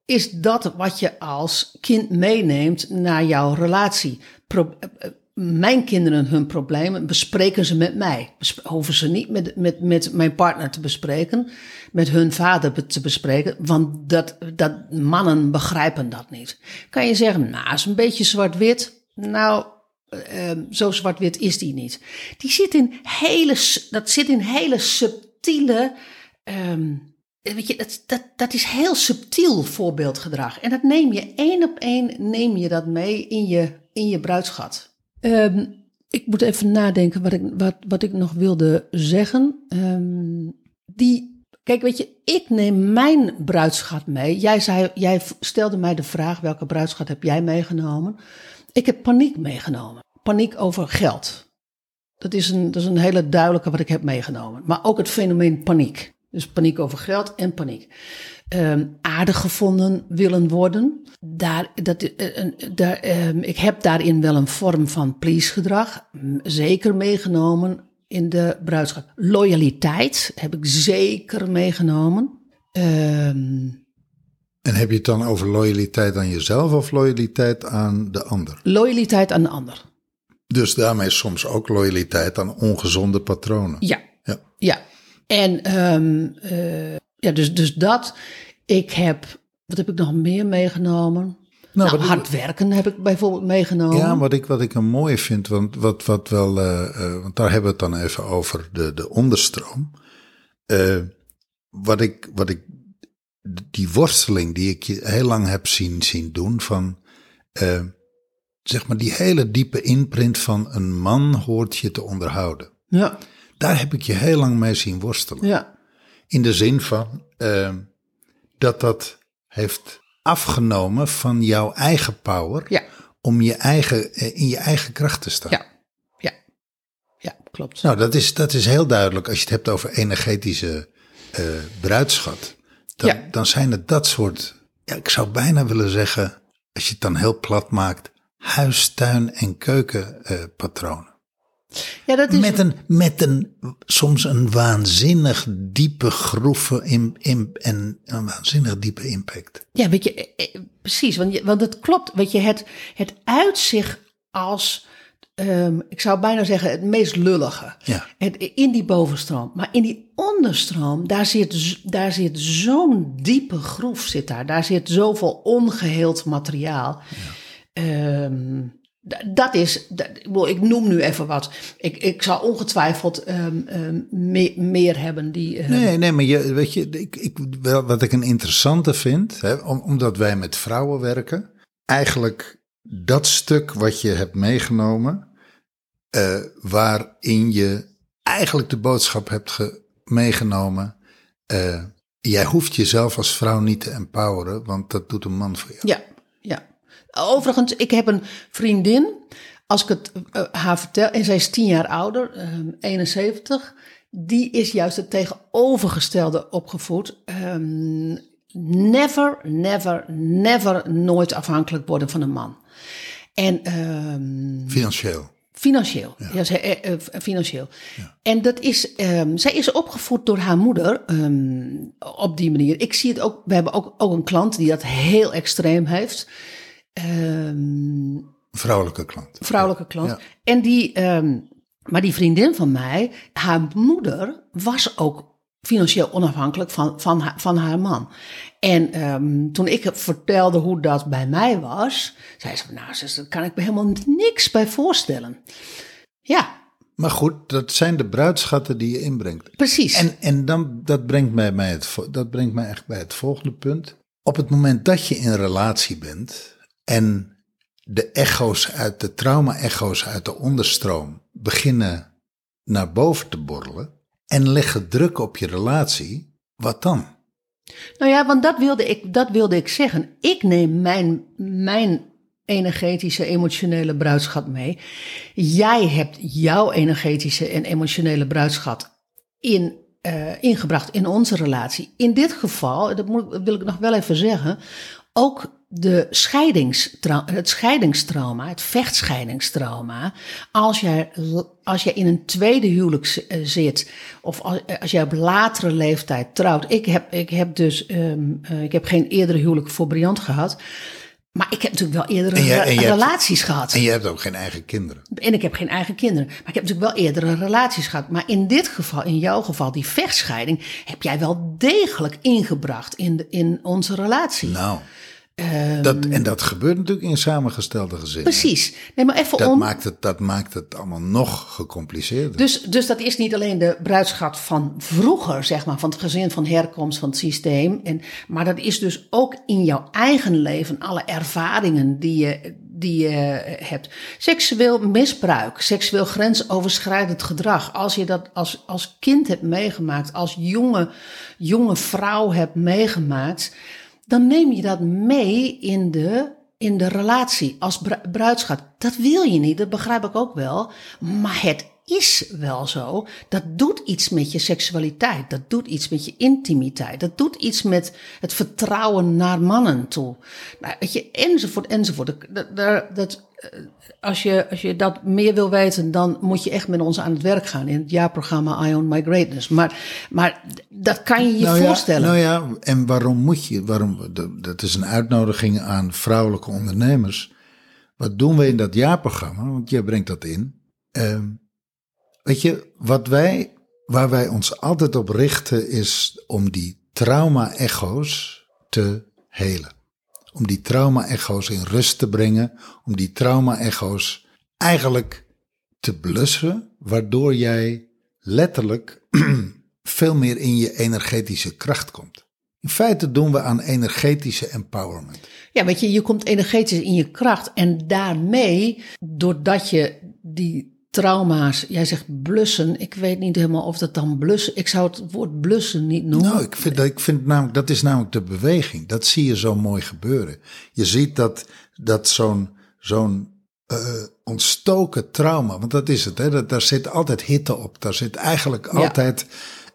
is dat wat je als kind meeneemt naar jouw relatie. Eh, eh, mijn kinderen hun problemen bespreken ze met mij. Hoeven ze niet met, met, met mijn partner te bespreken, met hun vader te bespreken, want dat, dat mannen begrijpen dat niet. Kan je zeggen, nou, is een beetje zwart-wit. Nou, eh, eh, zo zwart-wit is die niet. Die zit in hele, dat zit in hele subtiele. ehm, weet je, dat, dat, dat is heel subtiel voorbeeldgedrag. En dat neem je één op één neem je dat mee in je, in je bruidschat. Ehm, ik moet even nadenken wat ik, wat, wat ik nog wilde zeggen. Ehm, die, kijk, weet je, ik neem mijn bruidschat mee. Jij, zei, jij stelde mij de vraag: welke bruidschat heb jij meegenomen? Ik heb paniek meegenomen. Paniek over geld. Dat is, een, dat is een hele duidelijke wat ik heb meegenomen. Maar ook het fenomeen paniek. Dus paniek over geld en paniek. Ehm, aardig gevonden willen worden. Daar, dat, eh, daar, ehm, ik heb daarin wel een vorm van please gedrag. Zeker meegenomen in de bruidschap. Loyaliteit heb ik zeker meegenomen. Ehm, En heb je het dan over loyaliteit aan jezelf of loyaliteit aan de ander? loyaliteit aan de ander. Dus daarmee soms ook loyaliteit aan ongezonde patronen. Ja, Ja. Ja, en ehm, eh, ja, dus, dus dat. Ik heb, wat heb ik nog meer meegenomen? Nou, ik- hard werken heb ik bijvoorbeeld meegenomen. Ja, wat ik, wat ik een mooie vind, want, wat, wat wel, eh, eh, want daar hebben we het dan even over de, de onderstroom. Wat, ik, wat ik, die worsteling die ik je heel lang heb zien, zien doen van, eh, zeg maar, die hele diepe imprint van een man hoort je te onderhouden. ja, Daar heb ik je heel lang mee zien worstelen. ja, In de zin van eh, dat dat heeft afgenomen van jouw eigen power ja, om je eigen, eh, in je eigen kracht te staan. ja, ja, ja, klopt. Nou, dat is, dat is heel duidelijk als je het hebt over energetische bruidschat. Dan, Ja. dan zijn het dat soort, ja, ik zou bijna willen zeggen, als je het dan heel plat maakt, huis, tuin en keukenpatronen. ja, dat is, met een, met een, soms een waanzinnig diepe groeven in, in, en een waanzinnig diepe impact. ja, weet je, eh, eh, precies, want, je, want het klopt. Weet je, het, het uitzicht als, ehm, ik zou bijna zeggen, het meest lullige. Ja. Het, in die bovenstroom. Maar in die onderstroom, daar zit, daar zit zo'n diepe groef zit daar. Daar zit zoveel ongeheeld materiaal. Ehm, dat is, dat- ik noem nu even wat. Ik, ik zal ongetwijfeld ehm, me- meer hebben die. Nee, nee, maar je, weet je, ik, ik, wat ik een interessante vind, hè, om, omdat wij met vrouwen werken, eigenlijk dat stuk wat je hebt meegenomen, eh, waarin je eigenlijk de boodschap hebt ge- meegenomen, eh, jij hoeft jezelf als vrouw niet te empoweren, want dat doet een man voor jou. Ja, ja. Overigens, ik heb een vriendin, als ik het eh, haar vertel, en zij is tien jaar ouder, ehm, 71, die is juist het tegenovergestelde opgevoed. Ehm, never, never, never nooit afhankelijk worden van een man. En ehm, Financieel. Financieel, ja. zij, eh, eh, financieel. En dat is, ehm, zij is opgevoed door haar moeder ehm, op die manier. Ik zie het ook, we hebben ook, ook een klant die dat heel extreem heeft. Ehm, Vrouwelijke klant. vrouwelijke klant. Ja. En die, maar die vriendin van mij, haar moeder was ook financieel onafhankelijk van, van, haar, van haar man. En ehm, toen ik vertelde hoe dat bij mij was, zei ze, nou zus, daar kan ik me helemaal niks bij voorstellen. Ja, Maar goed, dat zijn de bruidschatten die je inbrengt. precies. En, en dan, dat brengt mij, bij het, dat brengt mij echt bij het volgende punt. Op het moment dat je in relatie bent en de echo's uit de trauma-echo's uit de onderstroom beginnen naar boven te borrelen en leggen druk op je relatie, wat dan? Nou ja, want dat wilde ik, dat wilde ik zeggen. Ik neem mijn, mijn energetische, emotionele bruidschat mee. Jij hebt jouw energetische en emotionele bruidschat in, eh, ingebracht in onze relatie. In dit geval, dat, dat wil ik nog wel even zeggen, ook de scheidingstrau- het scheidingstrauma, het vechtscheidingstrauma. Als jij, als jij in een tweede huwelijk eh, zit, of als, als jij op latere leeftijd trouwt. Ik heb, ik heb dus ehm, eh, ik heb geen eerdere huwelijk voor Briant gehad. Maar ik heb natuurlijk wel eerdere jij- re- hebt- relaties gehad. En je hebt ook geen eigen kinderen. En ik heb geen eigen kinderen. Maar ik heb natuurlijk wel eerdere relaties gehad. Maar in dit geval, in jouw geval, die vechtscheiding, heb jij wel degelijk ingebracht in, de, in onze relatie. Nou, dat, en dat gebeurt natuurlijk in samengestelde gezinnen. Precies. Nee, maar even Dat om. maakt, het, dat maakt het allemaal nog gecompliceerder. Dus, dus dat is niet alleen de bruidschat van vroeger, zeg maar, van het gezin, van herkomst, van het systeem. En, maar dat is dus ook in jouw eigen leven, alle ervaringen die je, die je hebt. Seksueel misbruik, seksueel grensoverschrijdend gedrag. Als je dat als, als kind hebt meegemaakt, als jonge, jonge vrouw hebt meegemaakt, dan neem je dat mee in de in de relatie als bru- bruidschat. Dat wil je niet, dat begrijp ik ook wel. Maar het is wel zo. Dat doet iets met je seksualiteit. Dat doet iets met je intimiteit. Dat doet iets met het vertrouwen naar mannen toe. Nou, weet je, enzovoort, enzovoort. Dat, dat, dat, eh, als, je, als je dat meer wil weten, dan moet je echt met ons aan het werk gaan in het jaarprogramma Ion My Greatness. Maar, maar dat kan je je nou voorstellen. Ja, nou ja, en waarom moet je? Waarom, dat is een uitnodiging aan vrouwelijke ondernemers. Wat doen we in dat jaarprogramma? Want jij brengt dat in. Ehm, weet je, wat wij, waar wij ons altijd op richten, is om die trauma-echo's te helen. Om die trauma-echo's in rust te brengen. Om die trauma-echo's eigenlijk te blussen, waardoor jij letterlijk veel meer in je energetische kracht komt. In feite doen we aan energetische empowerment. Ja, weet je, je komt energetisch in je kracht. En daarmee, doordat je die trauma's, jij zegt blussen. Ik weet niet helemaal of dat dan blussen. Ik zou het woord blussen niet noemen. Nou, ik vind, dat- ik vind namelijk, dat is namelijk de beweging. Dat zie je zo mooi gebeuren. Je ziet dat, dat zo'n zo'n eh, ontstoken trauma, want dat is het, hè, dat, daar zit altijd hitte op. Daar zit eigenlijk altijd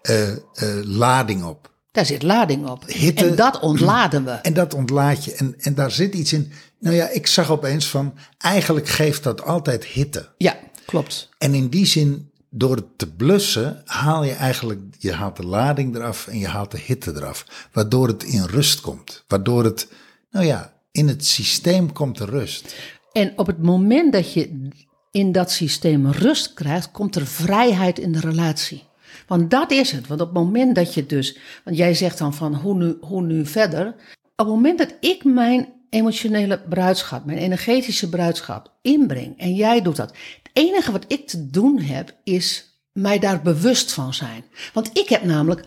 eh, eh, lading op. Daar zit lading op. Hitte- En dat ontladen we. En dat ontlaat je. En, en daar zit iets in. Nou ja, ik zag opeens van, eigenlijk geeft dat altijd hitte. Ja, klopt. En in die zin, door het te blussen, haal je eigenlijk, je haalt de lading eraf en je haalt de hitte eraf. Waardoor het in rust komt. Waardoor het, nou ja, in het systeem komt de rust. En op het moment dat je in dat systeem rust krijgt, komt er vrijheid in de relatie. Want dat is het. Want op het moment dat je dus, want jij zegt dan van hoe nu, hoe nu verder. Op het moment dat ik mijn emotionele bruidschap, mijn energetische bruidschap inbreng en jij doet dat. Het enige wat ik te doen heb is mij daar bewust van zijn. Want ik heb namelijk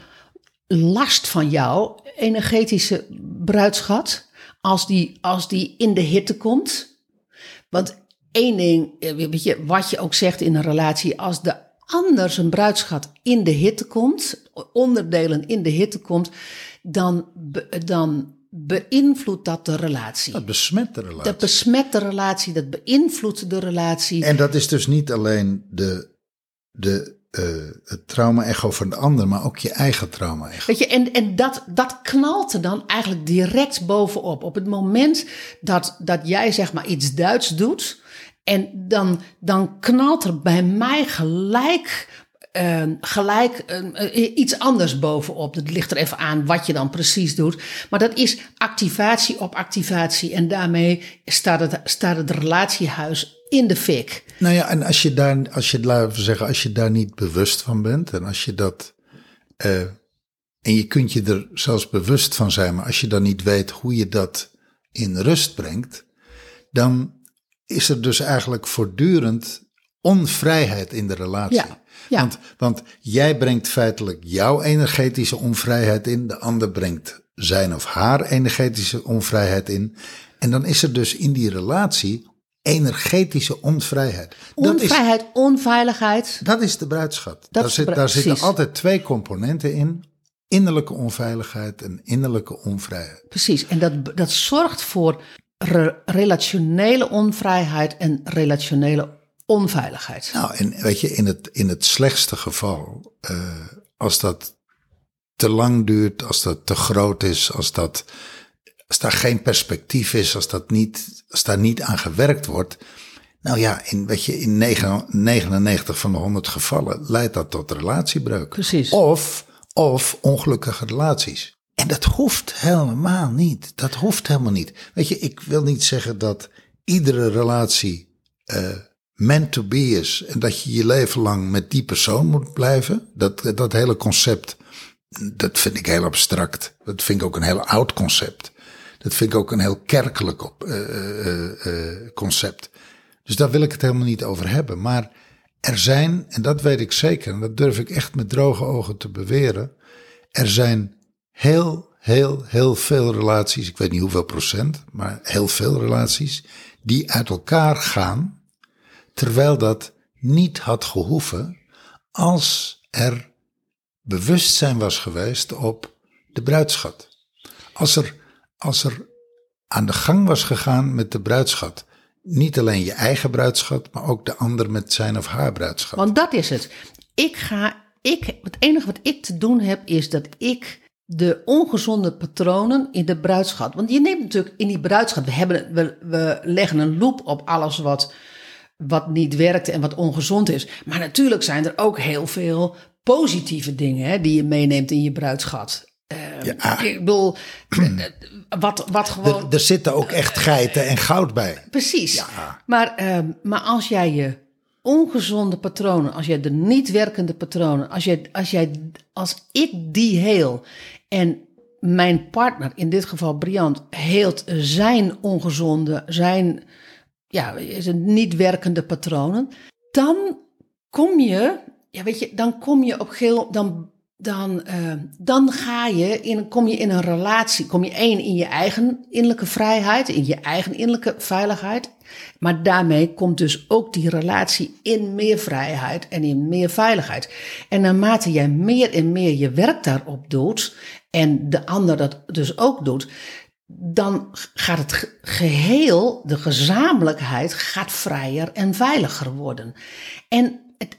last van jouw energetische bruidschat als die, als die in de hitte komt. Want één ding, eh, weet je, wat je ook zegt in een relatie, als de ander zijn bruidschat in de hitte komt, onderdelen in de hitte komt, dan, dan beïnvloedt dat de relatie. Dat besmet de relatie. Dat besmet de relatie, dat beïnvloedt de relatie. En dat is dus niet alleen de, de, eh, het trauma-echo van de ander, maar ook je eigen trauma-echo. Weet je, en, en dat, dat knalt er dan eigenlijk direct bovenop. Op het moment dat, dat jij zeg maar iets Duits doet, en dan, dan knalt er bij mij gelijk, eh, gelijk eh, iets anders bovenop. Dat ligt er even aan wat je dan precies doet. Maar dat is activatie op activatie. En daarmee staat het, staat het relatiehuis in de fik. Nou ja, en als je daar, als je, laten we zeggen, als je daar niet bewust van bent en als je dat, eh, en je kunt je er zelfs bewust van zijn, maar als je dan niet weet hoe je dat in rust brengt, dan is er dus eigenlijk voortdurend onvrijheid in de relatie. Ja, ja. Want, want jij brengt feitelijk jouw energetische onvrijheid in, de ander brengt zijn of haar energetische onvrijheid in. En dan is er dus in die relatie energetische onvrijheid. Dat is, Onvrijheid, onveiligheid. dat is de bruidschat. Dat daar zit, daar zitten altijd twee componenten in. Innerlijke onveiligheid en innerlijke onvrijheid. Precies. En dat, dat zorgt voor re- relationele onvrijheid en relationele onveiligheid. Nou, en weet je, in het, in het slechtste geval, eh, als dat te lang duurt, als dat te groot is, als, dat, als daar geen perspectief is, als, dat niet, als daar niet aan gewerkt wordt. Nou ja, in, weet je, in negen- 99 van de 100 gevallen leidt dat tot relatiebreuk. Precies. Of, of ongelukkige relaties. En dat hoeft helemaal niet. Dat hoeft helemaal niet. Weet je, ik wil niet zeggen dat iedere relatie eh, meant to be is. En dat je je leven lang met die persoon moet blijven. Dat, dat hele concept, dat vind ik heel abstract. Dat vind ik ook een heel oud concept. Dat vind ik ook een heel kerkelijk op, eh, eh, eh, concept. Dus daar wil ik het helemaal niet over hebben. Maar er zijn, en dat weet ik zeker, en dat durf ik echt met droge ogen te beweren. Er zijn heel, heel, heel veel relaties, ik weet niet hoeveel procent, maar heel veel relaties, die uit elkaar gaan, terwijl dat niet had gehoeven als er bewustzijn was geweest op de bruidschat. Als er, als er aan de gang was gegaan met de bruidschat, niet alleen je eigen bruidschat, maar ook de ander met zijn of haar bruidschat. Want dat is het. Ik ga, ik, het enige wat ik te doen heb, is dat ik de ongezonde patronen in de bruidschat. Want je neemt natuurlijk in die bruidschat, we, hebben, we, we leggen een loop op alles wat, wat niet werkt en wat ongezond is. Maar natuurlijk zijn er ook heel veel positieve dingen hè, die je meeneemt in je bruidschat. Eh, Ja. Ik bedoel, eh, wat, wat gewoon. Er, er zitten ook echt geiten en goud bij. Precies. Maar, ehm, maar als jij je ongezonde patronen, als jij de niet werkende patronen, als, jij, als, jij, als ik die heel en mijn partner, in dit geval Briant, heelt zijn ongezonde, zijn ja, niet werkende patronen, dan kom je, ja, weet je, dan kom je op geel, dan, dan, eh, dan ga je in, kom je in een relatie, kom je één in je eigen innerlijke vrijheid, in je eigen innerlijke veiligheid, maar daarmee komt dus ook die relatie in meer vrijheid en in meer veiligheid. En naarmate jij meer en meer je werk daarop doet en de ander dat dus ook doet, dan gaat het ge- geheel, de gezamenlijkheid, gaat vrijer en veiliger worden. En, het,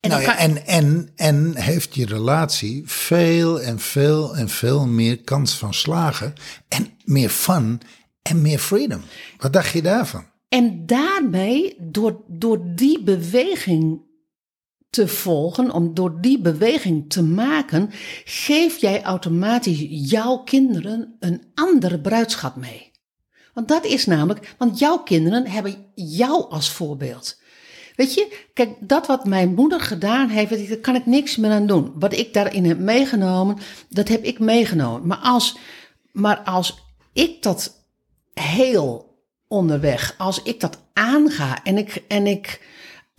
en, Nou dan ja, kan- en, en, en heeft je relatie veel en veel en veel meer kans van slagen. En meer fun en meer freedom. Wat dacht je daarvan? En daarmee, door, door die beweging te volgen, om door die beweging te maken, geef jij automatisch jouw kinderen een andere bruidschat mee. Want dat is namelijk, want jouw kinderen hebben jou als voorbeeld. Weet je, kijk, dat wat mijn moeder gedaan heeft, daar kan ik niks meer aan doen. Wat ik daarin heb meegenomen, dat heb ik meegenomen. Maar als, maar als ik dat heel onderweg, als ik dat aanga en ik, en ik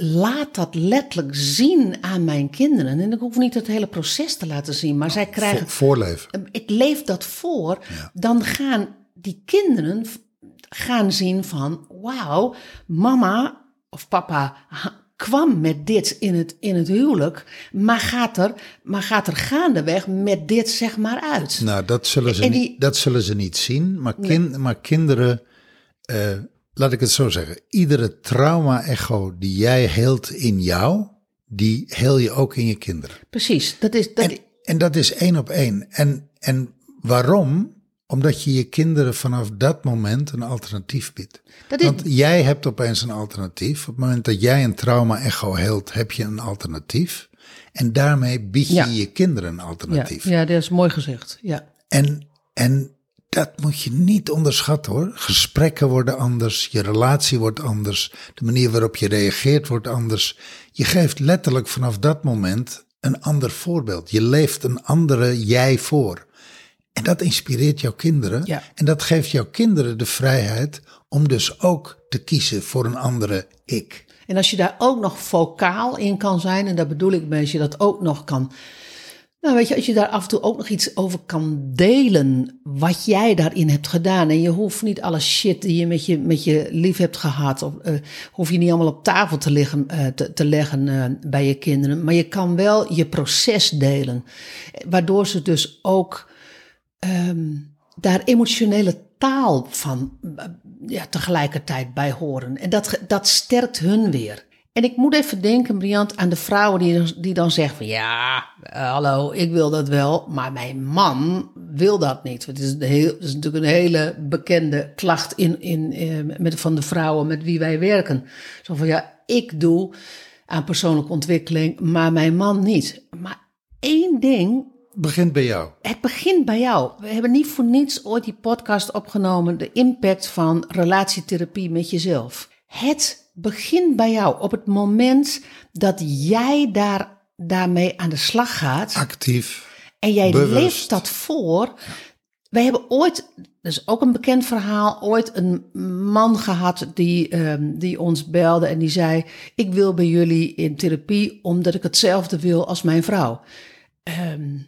laat dat letterlijk zien aan mijn kinderen. En ik hoef niet het hele proces te laten zien, maar zij krijgen Vo- voorleven. ik leef dat voor, dan gaan die kinderen gaan zien van, wauw, mama of papa kwam met dit in het, in het huwelijk, maar gaat, er, maar gaat er gaandeweg met dit zeg maar uit. Nou, dat zullen ze, die- niet, dat zullen ze niet zien. Maar, maar kinderen, eh, laat ik het zo zeggen. Iedere trauma-echo die jij heelt in jou, die heel je ook in je kinderen. Precies, dat is, dat, En, en dat is één op één. En, en waarom? Omdat je je kinderen vanaf dat moment een alternatief biedt. dat is, Want jij hebt opeens een alternatief. Op het moment dat jij een trauma-echo heelt, heb je een alternatief. En daarmee bied je Ja. je kinderen een ja, alternatief. ja, dat is mooi gezegd. Ja. En, en dat moet je niet onderschatten hoor. Gesprekken worden anders, je relatie wordt anders, de manier waarop je reageert wordt anders. Je geeft letterlijk vanaf dat moment een ander voorbeeld. Je leeft een andere jij voor. En dat inspireert jouw kinderen. Ja. En dat geeft jouw kinderen de vrijheid om dus ook te kiezen voor een andere ik. En als je daar ook nog vocaal in kan zijn, en daar bedoel ik mee, als je dat ook nog kan. Nou, weet je, als je daar af en toe ook nog iets over kan delen, wat jij daarin hebt gedaan. En je hoeft niet alle shit die je met je, met je lief hebt gehad, of, eh, hoef je niet allemaal op tafel te, liggen, eh, te, te leggen eh, bij je kinderen. Maar je kan wel je proces delen. Waardoor ze dus ook ehm, daar emotionele taal van ja, tegelijkertijd bij horen. En dat, dat sterkt hun weer. En ik moet even denken, Briant, aan de vrouwen die, dan- die dan zeggen van... ja, eh, hallo, ik wil dat wel, maar mijn man wil dat niet. Het is, heel, het is natuurlijk een hele bekende klacht in, in, eh, met, van de vrouwen met wie wij werken. Zo van, ja, ik doe aan persoonlijke ontwikkeling, maar mijn man niet. Maar één ding Begint bij jou. het begint bij jou. We hebben niet voor niets ooit die podcast opgenomen. De impact van relatietherapie met jezelf. Het begint bij jou. Op het moment dat jij daar, daarmee aan de slag gaat. Actief. En jij bewust. leeft dat voor. Wij hebben ooit, dat is ook een bekend verhaal, ooit een man gehad die, ehm, die ons belde en die zei: Ik wil bij jullie in therapie omdat ik hetzelfde wil als mijn vrouw. Een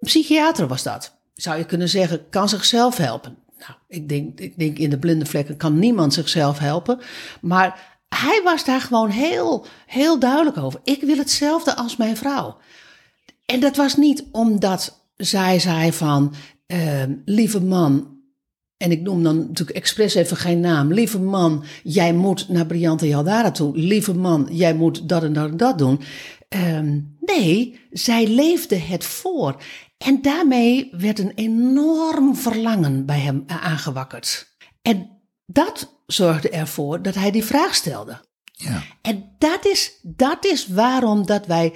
psychiater was dat. Zou je kunnen zeggen, kan zichzelf helpen. Nou, ik denk, ik denk in de blinde vlekken kan niemand zichzelf helpen. Maar hij was daar gewoon heel, heel duidelijk over. Ik wil hetzelfde als mijn vrouw. En dat was niet omdat zij zei van, ehm, lieve man, en ik noem dan natuurlijk expres even geen naam. Lieve man, jij moet naar Briante Jaldara toe. Lieve man, jij moet dat en dat en dat doen. Ehm, nee, zij leefde het voor. En daarmee werd een enorm verlangen bij hem eh, aangewakkerd. En dat zorgde ervoor dat hij die vraag stelde. Ja. En dat is, dat is waarom dat wij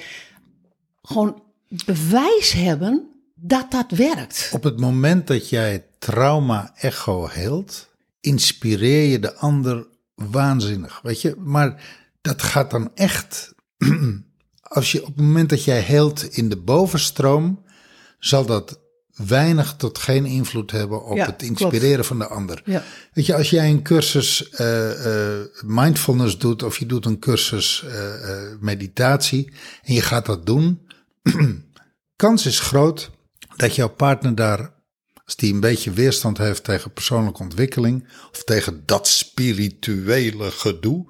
gewoon bewijs hebben dat dat werkt. Op het moment dat jij trauma-echo heelt, inspireer je de ander waanzinnig. Weet je, maar dat gaat dan echt. Als je op het moment dat jij heelt in de bovenstroom, zal dat weinig tot geen invloed hebben op Ja, het inspireren van de ander. Ja. Weet je, als jij een cursus eh, mindfulness doet of je doet een cursus eh, meditatie en je gaat dat doen, kans is groot dat jouw partner daar, als die een beetje weerstand heeft tegen persoonlijke ontwikkeling of tegen dat spirituele gedoe,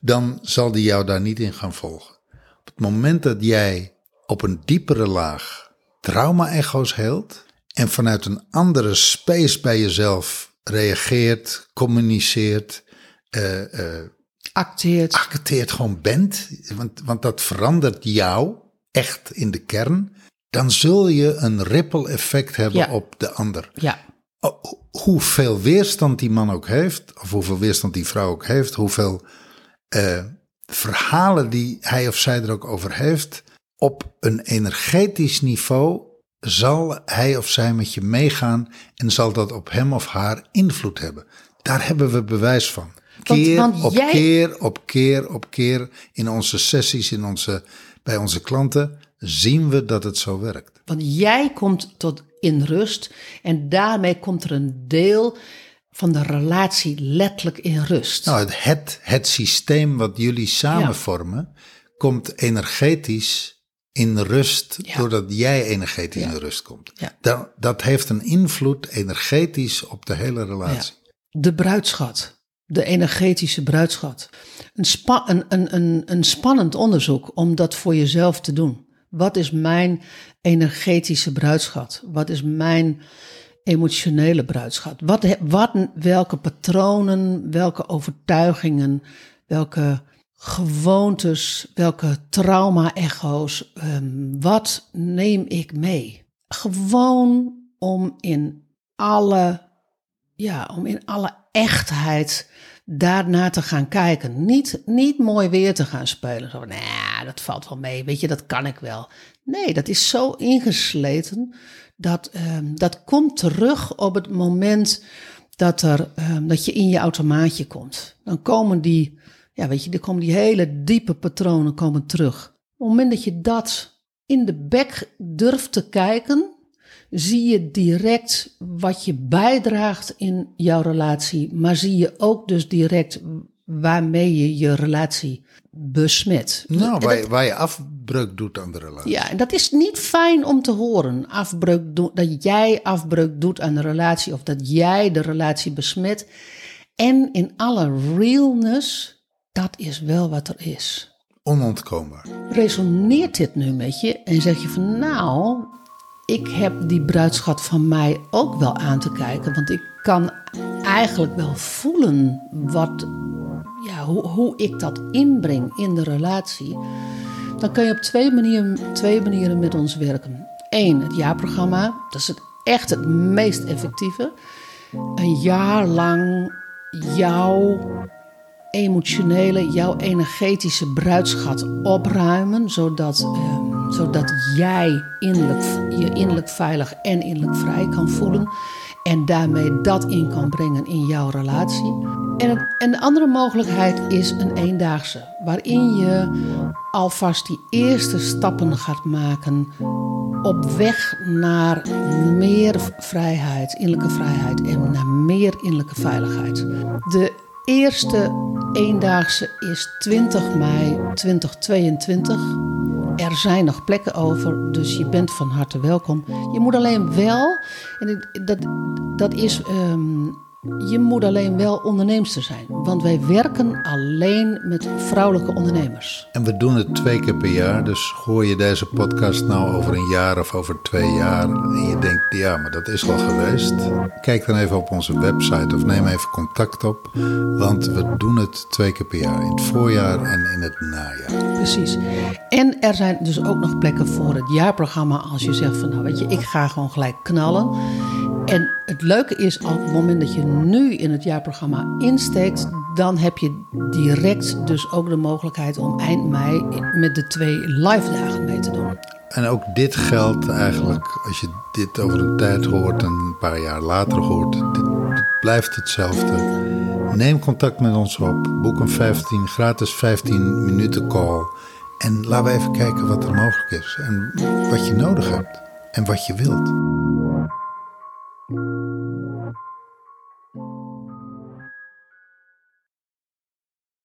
dan zal die jou daar niet in gaan volgen. Op het moment dat jij op een diepere laag trauma-echo's heelt en vanuit een andere space bij jezelf reageert, communiceert, eh, eh, Acteert. accepteert gewoon bent, want, want dat verandert jou echt in de kern, dan zul je een ripple effect hebben Ja. op de ander. Ja, O- Hoeveel weerstand die man ook heeft, of hoeveel weerstand die vrouw ook heeft, hoeveel eh, verhalen die hij of zij er ook over heeft, op een energetisch niveau zal hij of zij met je meegaan en zal dat op hem of haar invloed hebben. Daar hebben we bewijs van. Want- Keer want op jij- keer op keer op keer in onze sessies, in onze, bij onze klanten, zien we dat het zo werkt. want jij komt tot in rust en daarmee komt er een deel van de relatie letterlijk in rust. Nou, het, het, het systeem wat jullie samen Ja. vormen, komt energetisch in rust, Ja. doordat jij energetisch Ja. in rust komt. Ja. Dat, dat heeft een invloed energetisch op de hele relatie. De bruidschat. de energetische bruidschat. Een, spa, een, een, een, een spannend onderzoek om dat voor jezelf te doen. Wat is mijn energetische bruidschat? Wat is mijn emotionele bruidschat? Wat, wat, welke patronen, welke overtuigingen, welke gewoontes, welke trauma-echo's, ehm, wat neem ik mee? Gewoon om in alle, ja, om in alle echtheid daarna te gaan kijken. Niet, niet mooi weer te gaan spelen. Zo, nou, dat valt wel mee. Weet je, dat kan ik wel. Nee, dat is zo ingesleten. Dat, ehm, dat komt terug op het moment dat, er, ehm, dat je in je automaatje komt. Dan komen die, ja, weet je, dan komen die hele diepe patronen komen terug. Op het moment dat je dat in de bek durft te kijken, zie je direct wat je bijdraagt in jouw relatie, maar zie je ook dus direct waarmee je je relatie besmet. Nou, waar je, waar je afbreuk doet aan de relatie. Ja, en dat is niet fijn om te horen. Afbreuk do- dat jij afbreuk doet aan de relatie of dat jij de relatie besmet. En in alle realness, dat is wel wat er is. Onontkoombaar. Resoneert dit nu met je en zeg je van nou, ik heb die bruidschat van mij ook wel aan te kijken. Want ik kan eigenlijk wel voelen wat, ja, hoe, hoe ik dat inbreng in de relatie. Dan kun je op twee manieren, twee manieren met ons werken. Eén, het jaarprogramma. Dat is het, echt het meest effectieve. Een jaar lang jouw emotionele, jouw energetische bruidschat opruimen, zodat, ehm, zodat jij innerlijk, je innerlijk veilig en innerlijk vrij kan voelen en daarmee dat in kan brengen in jouw relatie. En, en de andere mogelijkheid is een eendaagse, waarin je alvast die eerste stappen gaat maken op weg naar meer vrijheid, innerlijke vrijheid en naar meer innerlijke veiligheid. De eerste eendaagse is 20 mei 2022. Er zijn nog plekken over, dus je bent van harte welkom. Je moet alleen wel, en dat, dat is, ehm, je moet alleen wel onderneemster zijn. Want wij werken alleen met vrouwelijke ondernemers. En we doen het twee keer per jaar. Dus hoor je deze podcast nou over een jaar of over twee jaar. En je denkt, ja, maar dat is al geweest. Kijk dan even op onze website of neem even contact op. Want we doen het twee keer per jaar. In het voorjaar en in het najaar. Precies. En er zijn dus ook nog plekken voor het jaarprogramma als je zegt van nou weet je, ik ga gewoon gelijk knallen. En het leuke is, op het moment dat je nu in het jaarprogramma insteekt, dan heb je direct dus ook de mogelijkheid om eind mei met de twee live dagen mee te doen. En ook dit geldt eigenlijk als je dit over een tijd hoort en een paar jaar later hoort. Dit, blijft hetzelfde. Neem contact met ons op. Boek een 15, gratis 15 minuten call. En laten we even kijken wat er mogelijk is. En wat je nodig hebt. En wat je wilt. thank you